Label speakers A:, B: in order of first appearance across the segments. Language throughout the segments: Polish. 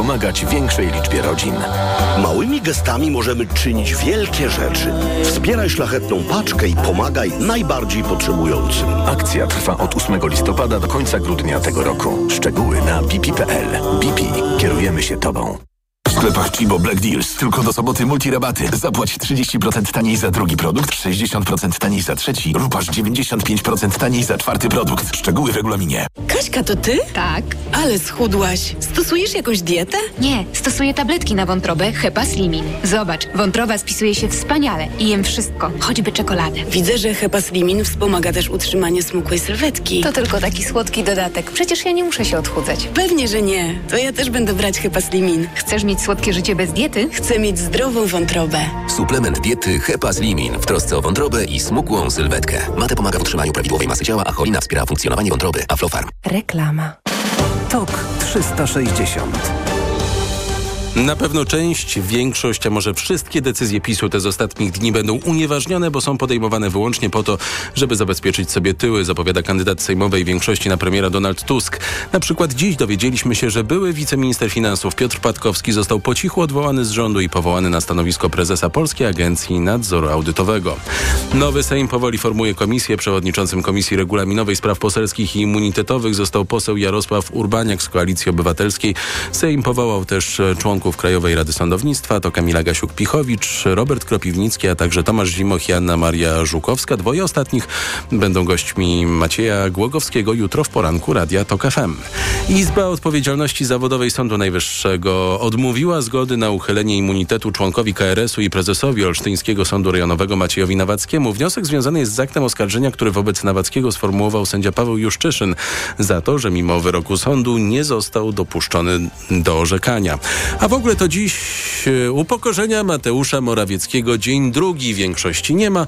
A: pomagać większej liczbie rodzin.
B: Małymi gestami możemy czynić wielkie rzeczy. Wspieraj szlachetną paczkę i pomagaj najbardziej potrzebującym.
A: Akcja trwa od 8 listopada do końca grudnia tego roku. Szczegóły na bp.pl. BP. Kierujemy się Tobą.
C: W sklepach Chibo Black Deals tylko do soboty multirabaty. Zapłać 30% taniej za drugi produkt, 60% taniej za trzeci lub aż 95% taniej za czwarty produkt. Szczegóły w regulaminie.
D: Kaśka, to ty?
E: Tak.
D: Ale schudłaś. Stosujesz jakąś dietę?
E: Nie, stosuję tabletki na wątrobę Hepa Slimin. Zobacz, wątroba spisuje się wspaniale i jem wszystko, choćby czekoladę.
D: Widzę, że Hepa Slimin wspomaga też utrzymanie smukłej sylwetki.
E: To tylko taki słodki dodatek. Przecież ja nie muszę się odchudzać.
D: Pewnie, że nie. To ja też będę brać Hepa Slimin.
E: Chcesz mieć słodkie życie bez diety?
D: Chcę mieć zdrową wątrobę.
F: Suplement diety Hepa Slimin w trosce o wątrobę i smukłą sylwetkę. Mate pomaga w utrzymaniu prawidłowej masy ciała, a cholina wspiera funkcjonowanie wątroby. Aflofarm.
E: Reklama.
G: TOK 360
H: na pewno część, większość, a może wszystkie decyzje PiSu te z ostatnich dni będą unieważnione, bo są podejmowane wyłącznie po to, żeby zabezpieczyć sobie tyły, zapowiada kandydat sejmowej większości na premiera Donald Tusk. Na przykład dziś dowiedzieliśmy się, że były wiceminister finansów Piotr Patkowski został po cichu odwołany z rządu i powołany na stanowisko prezesa Polskiej Agencji Nadzoru Audytowego. Nowy Sejm powoli formuje komisję. Przewodniczącym Komisji Regulaminowej Spraw Poselskich i Immunitetowych został poseł Jarosław Urbaniak z Koalicji Obywatelskiej. Sejm powołał też członków członków Krajowej Rady Sądownictwa to Kamila Gasiuk-Pichowicz, Robert Kropiwnicki, a także Tomasz Zimoch i Anna Maria Żukowska. Dwoje ostatnich będą gośćmi Macieja Głogowskiego jutro w poranku Radia TOK FM. Izba Odpowiedzialności Zawodowej Sądu Najwyższego odmówiła zgody na uchylenie immunitetu członkowi KRS-u i prezesowi Olsztyńskiego Sądu Rejonowego Maciejowi Nawackiemu. Wniosek związany jest z aktem oskarżenia, który wobec Nawackiego sformułował sędzia Paweł Juszczyszyn za to, że mimo wyroku sądu nie został dopuszczony do orzekania. A w ogóle to dziś e, upokorzenia Mateusza Morawieckiego dzień drugi. Większości nie ma,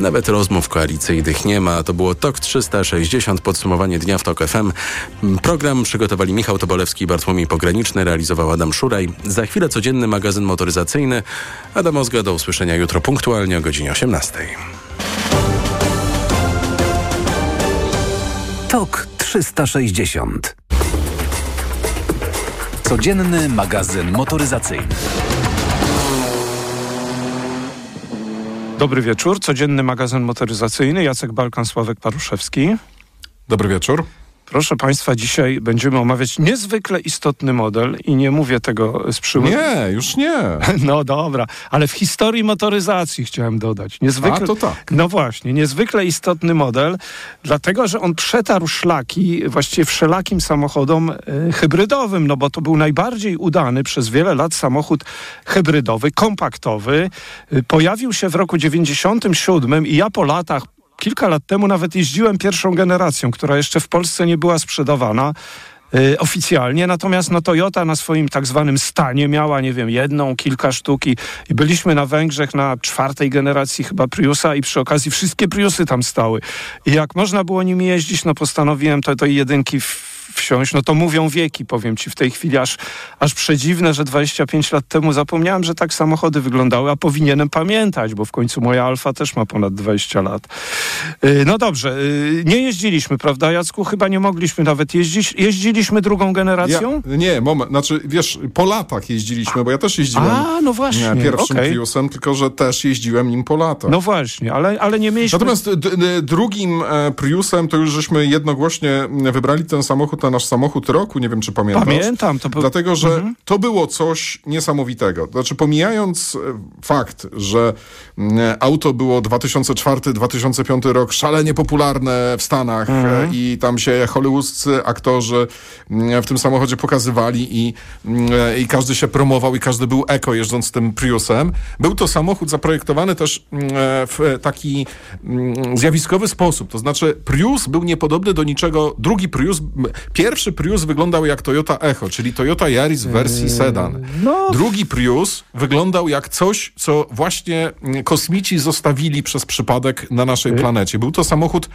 H: nawet rozmów koalicyjnych nie ma. To było TOK 360, podsumowanie dnia w TOK FM. Program przygotowali Michał Tobolewski i Bartłomiej Pograniczny, realizował Adam Szuraj. Za chwilę codzienny magazyn motoryzacyjny. Adam Ozga, do usłyszenia jutro punktualnie o godzinie 18.
G: TOK 360 Codzienny magazyn motoryzacyjny.
I: Dobry wieczór. Codzienny magazyn motoryzacyjny. Jacek Balkan, Sławek Paruszewski.
J: Dobry wieczór.
I: Proszę Państwa, dzisiaj będziemy omawiać niezwykle istotny model i nie mówię tego z przymusu.
J: Nie, już nie.
I: No dobra, ale w historii motoryzacji chciałem dodać.
J: Niezwykle, A, to tak.
I: No właśnie, niezwykle istotny model, dlatego, że on przetarł szlaki właściwie wszelakim samochodom y, hybrydowym, no bo to był najbardziej udany przez wiele lat samochód hybrydowy, kompaktowy. Y, pojawił się w roku 97 i ja po latach kilka lat temu nawet jeździłem pierwszą generacją, która jeszcze w Polsce nie była sprzedawana y, oficjalnie, natomiast no, Toyota na swoim tak zwanym stanie miała, nie wiem, jedną, kilka sztuk i, i byliśmy na Węgrzech na czwartej generacji chyba Priusa i przy okazji wszystkie Priusy tam stały. I jak można było nimi jeździć, no postanowiłem to, to jedynki w, wsiąść, no to mówią wieki, powiem ci w tej chwili aż, aż przedziwne, że 25 lat temu zapomniałem, że tak samochody wyglądały, a powinienem pamiętać, bo w końcu moja Alfa też ma ponad 20 lat. Yy, no dobrze, yy, nie jeździliśmy, prawda Jacku? Chyba nie mogliśmy nawet jeździć. Jeździliśmy drugą generacją?
J: Ja, nie, moment, znaczy wiesz, po latach jeździliśmy, bo ja też jeździłem
I: a, no właśnie,
J: nie, pierwszym okay. Priusem, tylko że też jeździłem nim po latach.
I: No właśnie, ale, ale nie mieliśmy...
J: Natomiast drugim e, Priusem to już żeśmy jednogłośnie wybrali ten samochód na nasz samochód roku, nie wiem czy pamiętasz.
I: Pamiętam. To
J: był... Dlatego, że mhm. to było coś niesamowitego. Znaczy pomijając e, fakt, że mm, auto było 2004-2005 rok szalenie popularne w Stanach mhm. i tam się hollywoodzcy aktorzy mm, w tym samochodzie pokazywali i, mm, i każdy się promował i każdy był eko jeżdżąc tym Priusem. Był to samochód zaprojektowany też w taki zjawiskowy sposób. To znaczy Prius był niepodobny do niczego. Drugi Prius, Pierwszy Prius wyglądał jak Toyota Echo, czyli Toyota Yaris w wersji mm, sedan. No. Drugi Prius wyglądał jak coś, co właśnie kosmici zostawili przez przypadek na naszej y. planecie. Był to samochód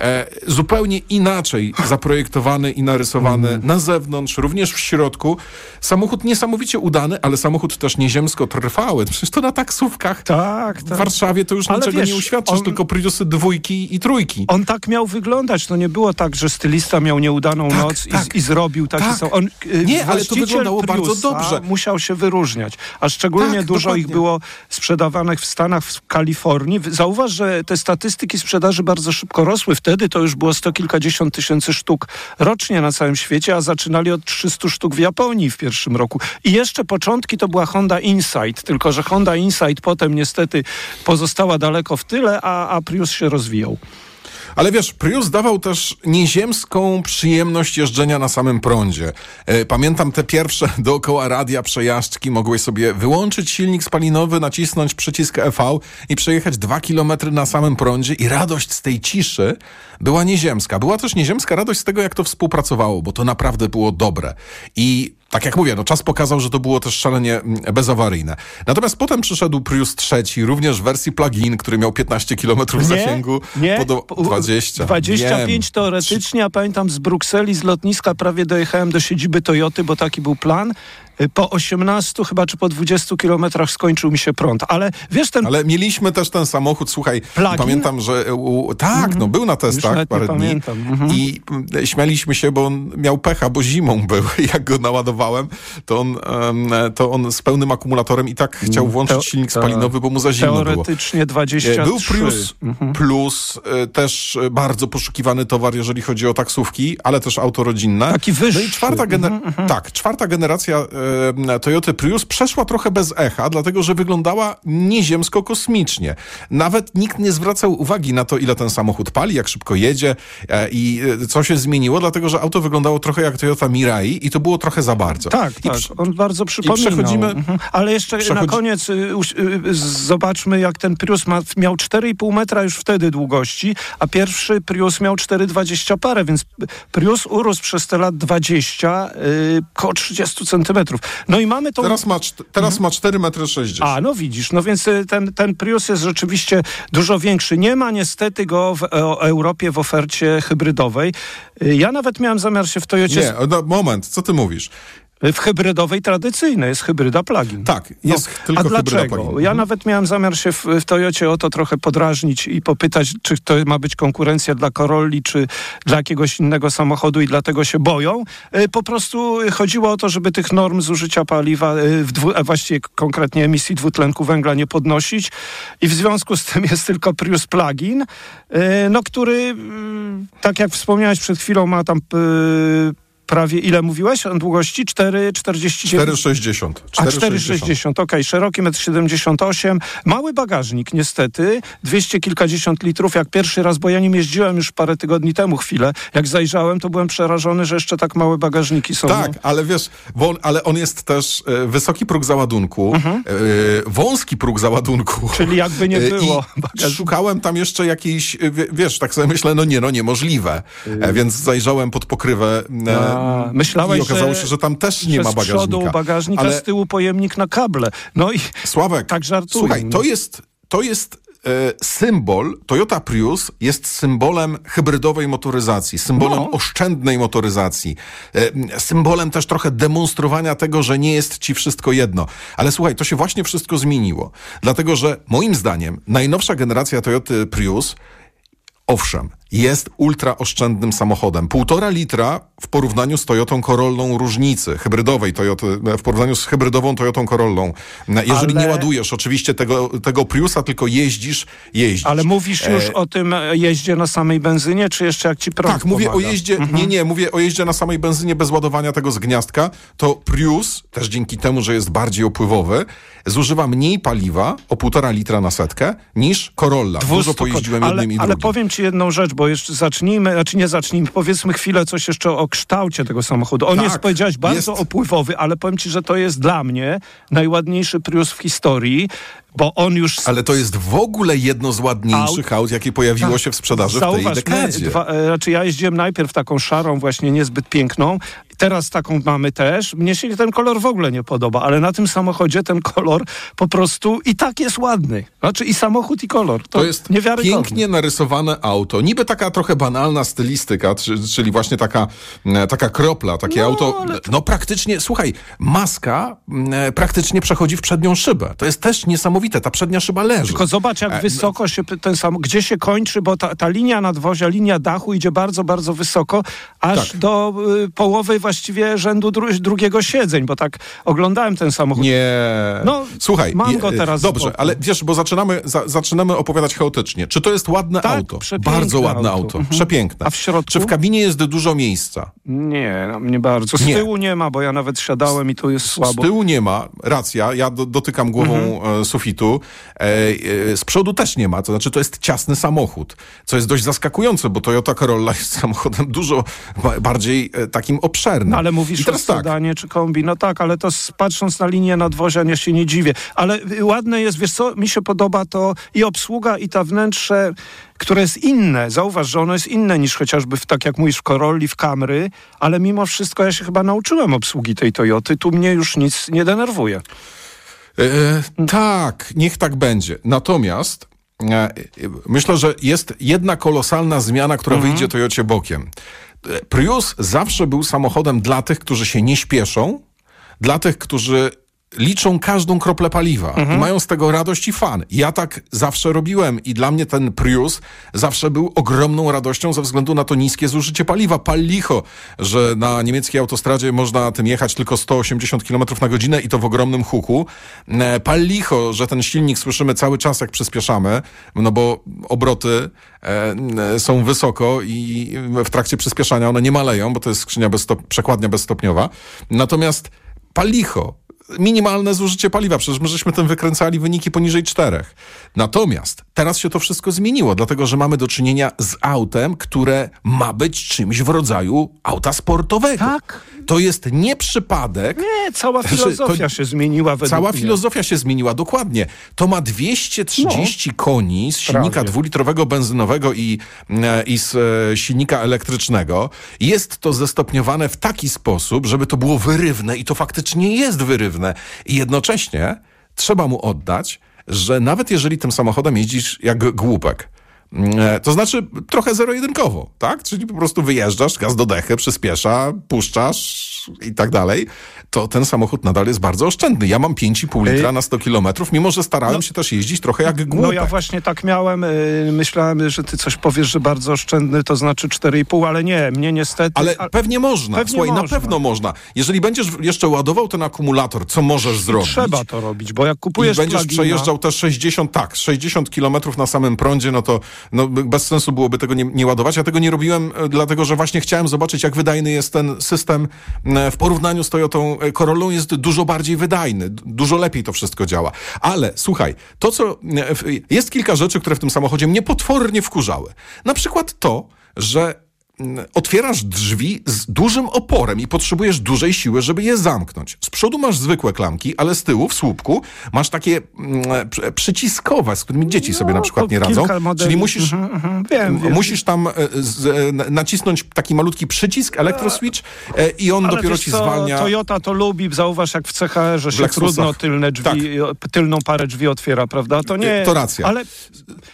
J: e, zupełnie inaczej zaprojektowany i narysowany
I: Mhm.
J: na zewnątrz, również w środku. Samochód niesamowicie udany, ale samochód też nieziemsko trwały. Przecież to na taksówkach
I: Tak,
J: w
I: tak.
J: Warszawie to już
I: Ale
J: niczego
I: wiesz,
J: nie uświadczysz,
I: on-
J: tylko Priusy dwójki i trójki.
I: On tak miał wyglądać. To nie było tak, że stylista miał nieudaną
J: Tak,
I: noc
J: tak.
I: i, i zrobił taki
J: Tak.
I: sam. On, y,
J: Nie, ale to wyglądało bardzo dobrze.
I: Musiał się wyróżniać. A szczególnie
J: Tak,
I: dużo ich
J: dokładnie.
I: było sprzedawanych w Stanach, w Kalifornii. Zauważ, że te statystyki sprzedaży bardzo szybko rosły. Wtedy to już było sto kilkadziesiąt tysięcy sztuk rocznie na całym świecie, a zaczynali od 300 sztuk w Japonii w pierwszym roku. I jeszcze początki to była Honda Insight, tylko że Honda Insight potem niestety pozostała daleko w tyle, a, a Prius się rozwijał.
J: Ale wiesz, Prius dawał też nieziemską przyjemność jeżdżenia na samym prądzie. E, Pamiętam te pierwsze dookoła radia przejażdżki. Mogłeś sobie wyłączyć silnik spalinowy, nacisnąć przycisk EV i przejechać dwa kilometry na samym prądzie i radość z tej ciszy była nieziemska. Była też nieziemska radość z tego, jak to współpracowało, bo to naprawdę było dobre. I tak jak mówię, no czas pokazał, że to było też szalenie mm, bezawaryjne. Natomiast potem przyszedł Prius trzeci, również w wersji plug-in, który miał 15 km zasięgu.
I: nie. Po-
J: 20.
I: 25
J: Wiem.
I: teoretycznie, a pamiętam z Brukseli, z lotniska prawie dojechałem do siedziby Toyoty, bo taki był plan. Y, Po 18 chyba, czy po 20 kilometrach skończył mi się prąd. Ale wiesz, ten
J: Ale mieliśmy też ten samochód, słuchaj,
I: Plug-in?
J: pamiętam, że u, tak, no był na testach parę dni.
I: Mhm.
J: i mm, śmialiśmy się, bo on miał pecha, bo zimą był. Jak go naładowałem, to on, to on z pełnym akumulatorem i tak chciał włączyć
I: Mm, Teo-
J: silnik spalinowy, bo mu za zimno było.
I: teoretycznie 23.
J: E, Był Prius Plus, e, też e, bardzo poszukiwany towar, jeżeli chodzi o taksówki, ale też auto rodzinne.
I: Taki wyższy.
J: No i czwarta, gener- tak, czwarta generacja e, Toyota Prius przeszła trochę bez echa, dlatego że wyglądała nieziemsko-kosmicznie. Nawet nikt nie zwracał uwagi na to, ile ten samochód pali, jak szybko jedzie e, i e, co się zmieniło, dlatego że auto wyglądało trochę jak Toyota Mirai i to było trochę za bardzo.
I: Tak,
J: I
I: tak. On bardzo przypominał.
J: przechodzimy-
I: Mhm. Ale jeszcze na
J: przechodzi-
I: koniec y, y, zobaczmy, jak ten Prius ma, miał 4,5 metra już wtedy długości, a pierwszy Prius miał 4,20 parę, więc Prius urósł przez te lat 20 y, koło 30 centymetrów. No i mamy tą...
J: Teraz ma, teraz ma 4,60 m.
I: A, no widzisz, no więc y, ten, ten Prius jest rzeczywiście dużo większy. Nie ma niestety go w e, Europie w ofercie hybrydowej. Y, Ja nawet miałem zamiar się w Toyocie...
J: Nie, no, moment, co ty mówisz?
I: W hybrydowej tradycyjnej jest hybryda plug-in.
J: Tak, jest tylko
I: A dlaczego? Ja
J: Mhm.
I: nawet miałem zamiar się w, w Toyocie o to trochę podrażnić i popytać, czy to ma być konkurencja dla Corolli, czy dla jakiegoś innego samochodu i dlatego się boją. Y, Po prostu chodziło o to, żeby tych norm zużycia paliwa, y, w dwu, właściwie konkretnie emisji dwutlenku węgla nie podnosić i w związku z tym jest tylko Prius Plug-in, y, no który, y, tak jak wspomniałeś przed chwilą, ma tam prawie, ile mówiłeś o długości? 4,49?
J: 4,60.
I: A 4,60, okej, szeroki 1,78 m. Mały bagażnik niestety, 200 kilkadziesiąt litrów, jak pierwszy raz, bo ja nim jeździłem już parę tygodni temu chwilę, jak zajrzałem, to byłem przerażony, że jeszcze tak małe bagażniki są.
J: Tak,
I: No.
J: ale wiesz, on, ale on jest też e, wysoki próg załadunku, e, wąski próg załadunku.
I: Mhm. Czyli jakby nie
J: E,
I: było
J: I szukałem tam jeszcze jakiejś, e, wie- wiesz, tak sobie myślę, no nie, no niemożliwe. E, więc zajrzałem pod pokrywę e,
I: A, myślałeś,
J: i okazało się, że tam też nie ma
I: z przodu
J: bagażnika.
I: bagażnik, a
J: ale
I: z tyłu pojemnik na kable. No i
J: Sławek,
I: tak żartuję.
J: słuchaj, to jest, to jest e, symbol, Toyota Prius jest symbolem hybrydowej motoryzacji, symbolem
I: No.
J: oszczędnej motoryzacji, e, symbolem też trochę demonstrowania tego, że nie jest ci wszystko jedno. Ale słuchaj, to się właśnie wszystko zmieniło. Dlatego, że moim zdaniem najnowsza generacja Toyoty Prius Owszem, jest ultraoszczędnym samochodem. Półtora litra w porównaniu z Toyotą Corollą różnicy, hybrydowej Toyoty, w porównaniu z hybrydową Toyotą Corollą. Jeżeli
I: Ale-
J: nie ładujesz oczywiście tego, tego Priusa, tylko jeździsz, jeździsz.
I: Ale mówisz już o tym e, jeździe na samej benzynie, czy jeszcze jak ci prąd
J: Tak, mówię o
I: pomaga?
J: jeździe, nie, nie, mówię o jeździe na samej benzynie bez ładowania tego z gniazdka. To Prius, też dzięki temu, że jest bardziej opływowy, zużywa mniej paliwa, o półtora litra na setkę, niż Corolla. Dużo
I: 200
J: pojeździłem
I: ale,
J: jednym i
I: Ale
J: drugim.
I: powiem ci jedną rzecz, bo jeszcze zacznijmy, znaczy nie zacznijmy, powiedzmy chwilę coś jeszcze o kształcie tego samochodu. On
J: Tak,
I: jest, powiedziałeś, bardzo
J: jest.
I: opływowy, ale powiem ci, że to jest dla mnie najładniejszy Prius w historii. Bo on już...
J: Ale to jest w ogóle jedno z ładniejszych aut, jakie pojawiło
I: Tak.
J: się w sprzedaży
I: Zauważ,
J: w tej dekadzie.
I: Dwa, e, znaczy ja jeździłem najpierw taką szarą, właśnie niezbyt piękną. Teraz taką mamy też. Mnie się ten kolor w ogóle nie podoba, ale na tym samochodzie ten kolor po prostu i tak jest ładny. Znaczy i samochód, i kolor. To,
J: To jest pięknie narysowane auto. Niby taka trochę banalna stylistyka, czy- czyli właśnie taka, e, taka kropla, takie
I: No,
J: auto.
I: ale
J: No praktycznie, słuchaj, maska e, praktycznie przechodzi w przednią szybę. To jest też niesamowite, ta przednia szyba leży.
I: Tylko zobacz, jak
J: E,
I: wysoko się ten sam, gdzie się kończy, bo ta, ta linia nadwozia, linia dachu idzie bardzo, bardzo wysoko, aż
J: Tak.
I: do y, połowy właściwie rzędu dru, drugiego siedzeń, bo tak oglądałem ten samochód.
J: Nie.
I: No,
J: Słuchaj,
I: mam go teraz z
J: Dobrze, ale wiesz, bo zaczynamy, za, zaczynamy opowiadać chaotycznie. Czy to jest ładne
I: Tak,
J: auto? Bardzo ładne
I: auto.
J: auto.
I: Mhm.
J: Przepiękne.
I: A w środku?
J: Czy w kabinie jest dużo miejsca?
I: Nie, no, nie bardzo. Z
J: Nie.
I: tyłu nie ma, bo ja nawet siadałem i tu jest
J: Z
I: słabo.
J: tyłu nie ma, racja, ja do, dotykam głową
I: Mhm.
J: e, sufitu. E, e, z przodu też nie ma, to znaczy to jest ciasny samochód, co jest dość zaskakujące, bo Toyota Corolla jest samochodem dużo ba- bardziej e, takim obszernym.
I: No, ale mówisz
J: I
I: o
J: teraz tak,
I: sedanie czy kombi. No tak, ale to patrząc na linię nadwozia, nie się nie dziwię. Ale y, ładne jest, wiesz co, mi się podoba to i obsługa, i ta wnętrze, które jest inne. Zauważ, że ono jest inne niż chociażby w, tak jak mówisz, w Corolli, w Camry, ale mimo wszystko ja się chyba nauczyłem obsługi tej Toyoty. Tu mnie już nic nie denerwuje.
J: E, tak, niech tak będzie. Natomiast e, myślę, że jest jedna kolosalna zmiana, która
I: Mhm.
J: wyjdzie Toyocie bokiem. E, Prius zawsze był samochodem dla tych, którzy się nie śpieszą, dla tych, którzy liczą każdą kroplę paliwa
I: Mhm.
J: i mają z tego radość i fan. Ja tak zawsze robiłem i dla mnie ten Prius zawsze był ogromną radością ze względu na to niskie zużycie paliwa. Pal licho, że na niemieckiej autostradzie można tym jechać tylko 180 km na godzinę i to w ogromnym huku. E, Pal licho, że ten silnik słyszymy cały czas jak przyspieszamy, no bo obroty e, są wysoko i w trakcie przyspieszania one nie maleją, bo to jest skrzynia bezstop- przekładnia bezstopniowa. Natomiast pal licho, minimalne zużycie paliwa. Przecież my żeśmy tym wykręcali wyniki poniżej czterech. Natomiast teraz się to wszystko zmieniło, dlatego że mamy do czynienia z autem, które ma być czymś w rodzaju auta sportowego.
I: Tak.
J: To jest nie przypadek.
I: Nie, cała
J: Znaczy,
I: filozofia
J: to-
I: się zmieniła według
J: Cała
I: mnie.
J: filozofia się zmieniła, dokładnie. To ma 230 koni z silnika
I: Prawie.
J: dwulitrowego benzynowego i, e, i z e, silnika elektrycznego. Jest to zestopniowane w taki sposób, żeby to było wyrywne i to faktycznie jest wyrywne. I jednocześnie trzeba mu oddać, że nawet jeżeli tym samochodem jeździsz jak głupek, e, to znaczy trochę zero-jedynkowo, tak? Czyli po prostu wyjeżdżasz, gaz do dechy, przyspiesza, puszczasz i tak dalej, to ten samochód nadal jest bardzo oszczędny. Ja mam 5,5 litra na 100 kilometrów, mimo że starałem się też jeździć trochę jak głupek.
I: No ja właśnie tak miałem, y, myślałem, że ty coś powiesz, że bardzo oszczędny, to znaczy 4,5, ale nie, mnie niestety...
J: Ale
I: a-
J: pewnie można.
I: Pewnie
J: Słuchaj, na
I: można.
J: pewno można. Jeżeli będziesz jeszcze ładował ten akumulator, co możesz zrobić?
I: Trzeba to robić, bo jak
J: I
I: kupujesz
J: będziesz
I: plugina,
J: przejeżdżał te 60, tak, 60 kilometrów na samym prądzie, no to no, bez sensu byłoby tego nie, nie ładować. Ja tego nie robiłem, e, dlatego że właśnie chciałem zobaczyć, jak wydajny jest ten system e, w porównaniu z Toyotą Corollą jest dużo bardziej wydajny, dużo lepiej to wszystko działa. Ale słuchaj, to co, e, jest kilka rzeczy, które w tym samochodzie mnie potwornie wkurzały. Na przykład to, że otwierasz drzwi z dużym oporem i potrzebujesz dużej siły, żeby je zamknąć. Z przodu masz zwykłe klamki, ale z tyłu, w słupku, masz takie mm, przy- przyciskowe, z którymi dzieci sobie na przykład
I: No,
J: nie radzą.
I: modeli.
J: Czyli musisz,
I: Mhm, mhm, wiem, wiem.
J: musisz tam e, z, e, na- nacisnąć taki malutki przycisk, elektroswitch e, i on
I: Ale
J: dopiero ci
I: co,
J: zwalnia.
I: Toyota to lubi, zauważ jak w CHR-ze się trudno tylne drzwi, tylną parę drzwi otwiera, prawda? To nie...
J: To racja.
I: Ale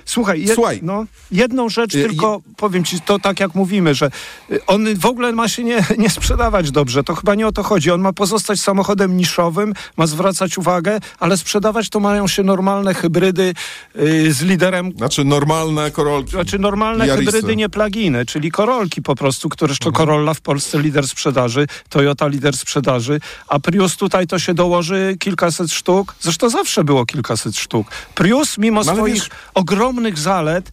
I: słuchaj,
J: Słuchaj.
I: No, jedną rzecz
J: Y,
I: tylko powiem ci, to tak jak mówimy, że y, on w ogóle ma się nie, nie sprzedawać dobrze, to chyba nie o to chodzi. On ma pozostać samochodem niszowym, ma zwracać uwagę, ale sprzedawać to mają się normalne hybrydy y, z liderem
J: Znaczy normalne korolki.
I: znaczy normalne
J: Yarisy.
I: hybrydy, nie pluginy, czyli korolki po prostu, które to Corolla w Polsce lider sprzedaży, Toyota lider sprzedaży, a Prius tutaj to się dołoży kilkaset sztuk. Zresztą zawsze było kilkaset sztuk. Prius mimo
J: No
I: swoich
J: wiesz-
I: ogromnych zalet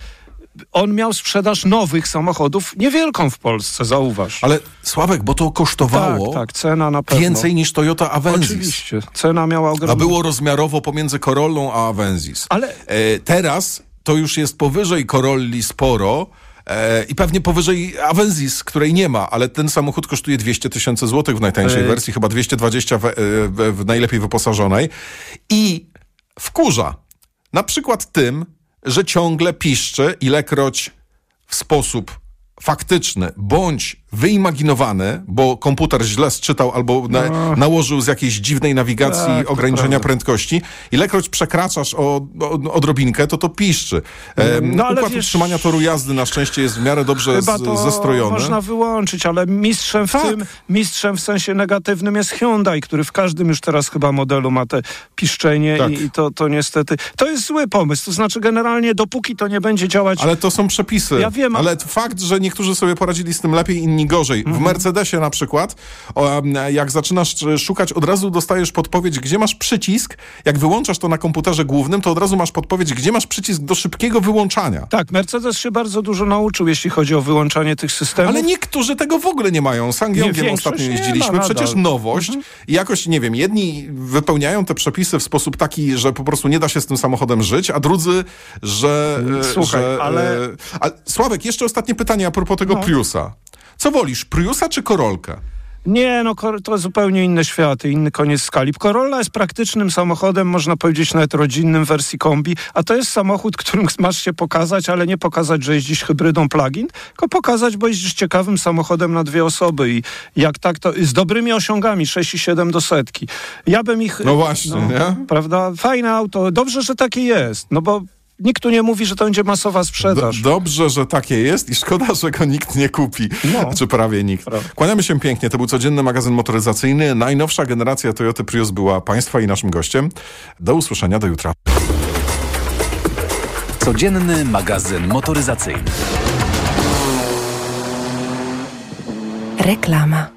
I: on miał sprzedaż nowych samochodów niewielką w Polsce, zauważ.
J: Ale Sławek, bo to kosztowało
I: tak, tak, cena na pewno.
J: więcej niż Toyota Avensis.
I: Oczywiście, cena miała ogromną.
J: A było rozmiarowo pomiędzy Corollą a Avensis.
I: Ale-
J: E, teraz to już jest powyżej Corolli sporo. E, I pewnie powyżej Avensis, której nie ma, ale ten samochód kosztuje 200 tysięcy złotych w najtańszej
I: E.
J: wersji, chyba 220 w, w, w najlepiej wyposażonej. I wkurza, Na przykład tym, że ciągle piszczy, ilekroć w sposób faktyczny bądź wyimaginowany, bo komputer źle sczytał albo na, nałożył z jakiejś dziwnej nawigacji
I: Tak,
J: ograniczenia prędkości. Ilekroć przekraczasz o, o, odrobinkę, to to piszczy. Em,
I: No, ale
J: Układ
I: wiesz-
J: utrzymania toru jazdy na szczęście jest w miarę dobrze
I: Chyba
J: z,
I: to
J: zestrojony.
I: można wyłączyć, ale mistrzem w
J: Tak.
I: tym, mistrzem w sensie negatywnym jest Hyundai, który w każdym już teraz chyba modelu ma te piszczenie
J: Tak.
I: i, i to, to niestety, to jest zły pomysł. To znaczy generalnie dopóki to nie będzie działać
J: Ale to są przepisy.
I: Ja wiem, a-
J: Ale fakt, że niektórzy sobie poradzili z tym lepiej, inni gorzej.
I: Mhm.
J: W Mercedesie na przykład, jak zaczynasz e, szukać, od razu dostajesz podpowiedź, gdzie masz przycisk. Jak wyłączasz to na komputerze głównym, to od razu masz podpowiedź, gdzie masz przycisk do szybkiego wyłączania.
I: Tak, Mercedes się bardzo dużo nauczył, jeśli chodzi o wyłączanie tych systemów.
J: Ale niektórzy tego w ogóle nie mają. Z
I: większość
J: ostatnio jeździliśmy.
I: nadal.
J: Przecież nowość. I jakoś, nie wiem, jedni wypełniają te przepisy w sposób taki, że po prostu nie da się z tym samochodem żyć, a drudzy, że... e,
I: Słuchaj,
J: że,
I: ale-
J: e, A, Sławek, jeszcze ostatnie pytanie a propos tego
I: No.
J: Priusa. Co wolisz, Priusa czy Korolkę?
I: Nie, no to zupełnie inne światy, inny koniec skali. Corolla jest praktycznym samochodem, można powiedzieć nawet rodzinnym wersji kombi, a to jest samochód, którym masz się pokazać, ale nie pokazać, że jeździsz hybrydą plug-in, tylko pokazać, bo jeździsz ciekawym samochodem na dwie osoby i jak tak to, z dobrymi osiągami, 6,7 do setki. Ja bym ich...
J: No właśnie, nie?
I: Prawda? Fajne auto, dobrze, że takie jest, no bo nikt tu nie mówi, że to będzie masowa
J: Do,
I: sprzedaż.
J: dobrze, że takie jest i szkoda, że go nikt nie kupi.
I: No.
J: Czy prawie nikt.
I: Prawda.
J: Kłaniamy się pięknie. To był codzienny magazyn motoryzacyjny. Najnowsza generacja Toyota Prius była Państwa i naszym gościem. Do usłyszenia, do jutra.
G: Codzienny magazyn motoryzacyjny.
K: Reklama.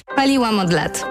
L: Paliłam od lat.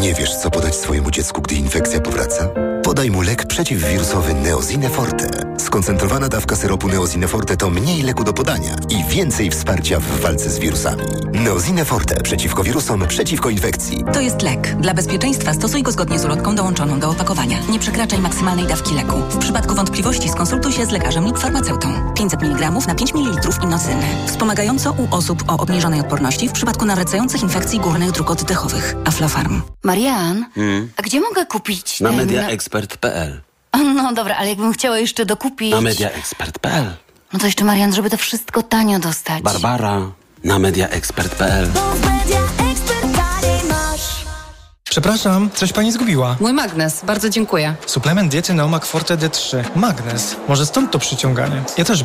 M: Nie wiesz, co podać swojemu dziecku, gdy infekcja powraca? Podaj mu lek przeciwwirusowy Neozine Forte. Skoncentrowana dawka syropu Neozine Forte to mniej leku do podania i więcej wsparcia w walce z wirusami. Neozine Forte przeciwko wirusom, przeciwko infekcji.
N: To jest lek. Dla bezpieczeństwa stosuj go zgodnie z ulotką dołączoną do opakowania. Nie przekraczaj maksymalnej dawki leku. W przypadku wątpliwości skonsultuj się z lekarzem lub farmaceutą. 500 mg na 5 ml inocyny. Wspomagająco u osób o obniżonej odporności w przypadku nawracających infekcji górnych dróg oddechowych. Aflofarm.
O: Marian,
P: Hmm?
O: a gdzie mogę kupić
P: Na
O: ten...
P: mediaexpert.pl
O: No dobra, ale jakbym chciała jeszcze dokupić...
P: Na mediaexpert.pl
O: No to jeszcze Marian, żeby to wszystko tanio dostać.
P: Barbara na mediaexpert.pl
Q: Przepraszam, coś pani zgubiła.
R: Mój magnes, bardzo dziękuję.
Q: Suplement diety Neomak Forte D3. Magnes. Może stąd to przyciąganie. Ja też biorę.